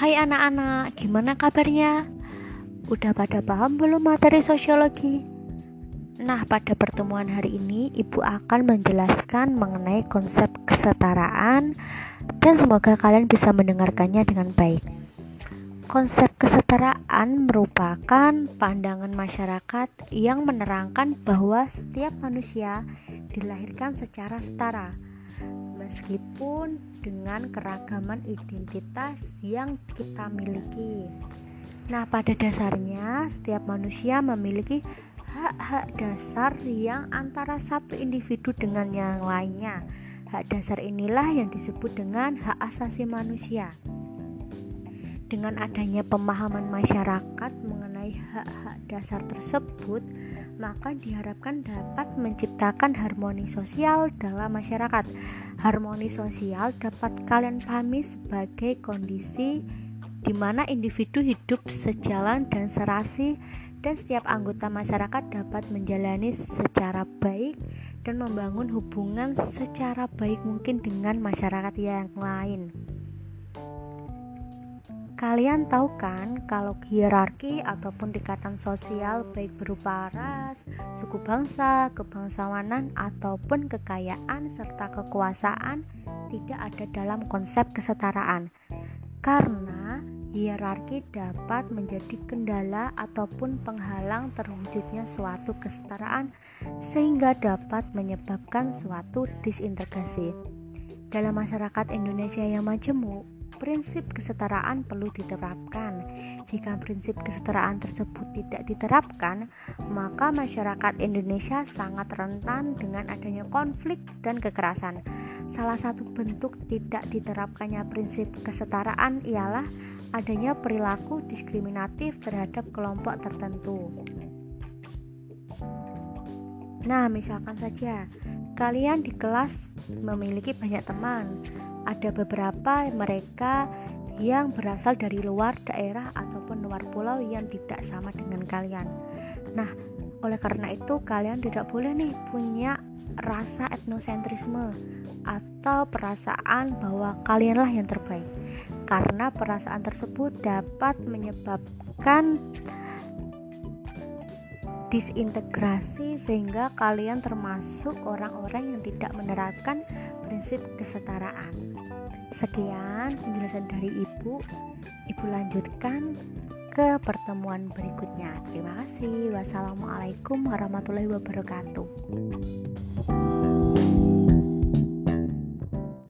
Hai anak-anak, gimana kabarnya? Udah pada paham belum materi sosiologi? Nah, pada pertemuan hari ini Ibu akan menjelaskan mengenai konsep kesetaraan dan semoga kalian bisa mendengarkannya dengan baik. Konsep kesetaraan merupakan pandangan masyarakat yang menerangkan bahwa setiap manusia dilahirkan secara setara meskipun dengan keragaman identitas yang kita miliki. Nah, pada dasarnya setiap manusia memiliki hak-hak dasar yang antara satu individu dengan yang lainnya. Hak dasar inilah yang disebut dengan hak asasi manusia. Dengan adanya pemahaman masyarakat mengenai hak-hak dasar tersebut, maka diharapkan dapat menciptakan harmoni sosial dalam masyarakat. Harmoni sosial dapat kalian pahami sebagai kondisi di mana individu hidup sejalan dan serasi dan setiap anggota masyarakat dapat menjalani secara baik dan membangun hubungan secara baik mungkin dengan masyarakat yang lain. Kalian tahu kan kalau hierarki ataupun tingkatan sosial baik berupa ras, suku bangsa, kebangsawanan ataupun kekayaan serta kekuasaan tidak ada dalam konsep kesetaraan. Karena hierarki dapat menjadi kendala ataupun penghalang terwujudnya suatu kesetaraan sehingga dapat menyebabkan suatu disintegrasi. Dalam masyarakat Indonesia yang majemuk, prinsip kesetaraan perlu diterapkan. Jika prinsip kesetaraan tersebut tidak diterapkan, maka masyarakat Indonesia sangat rentan dengan adanya konflik dan kekerasan. Salah satu bentuk tidak diterapkannya prinsip kesetaraan ialah adanya perilaku diskriminatif terhadap kelompok tertentu. Nah, misalkan saja kalian di kelas memiliki banyak teman, ada beberapa mereka yang berasal dari luar daerah ataupun luar pulau yang tidak sama dengan kalian. Nah, oleh karena itu kalian tidak boleh nih punya rasa etnosentrisme atau perasaan bahwa kalianlah yang terbaik. Karena perasaan tersebut dapat menyebabkan disintegrasi sehingga kalian termasuk orang-orang yang tidak menerapkan prinsip kesetaraan. Sekian penjelasan dari Ibu. Ibu lanjutkan ke pertemuan berikutnya. Terima kasih. Wassalamualaikum warahmatullahi wabarakatuh.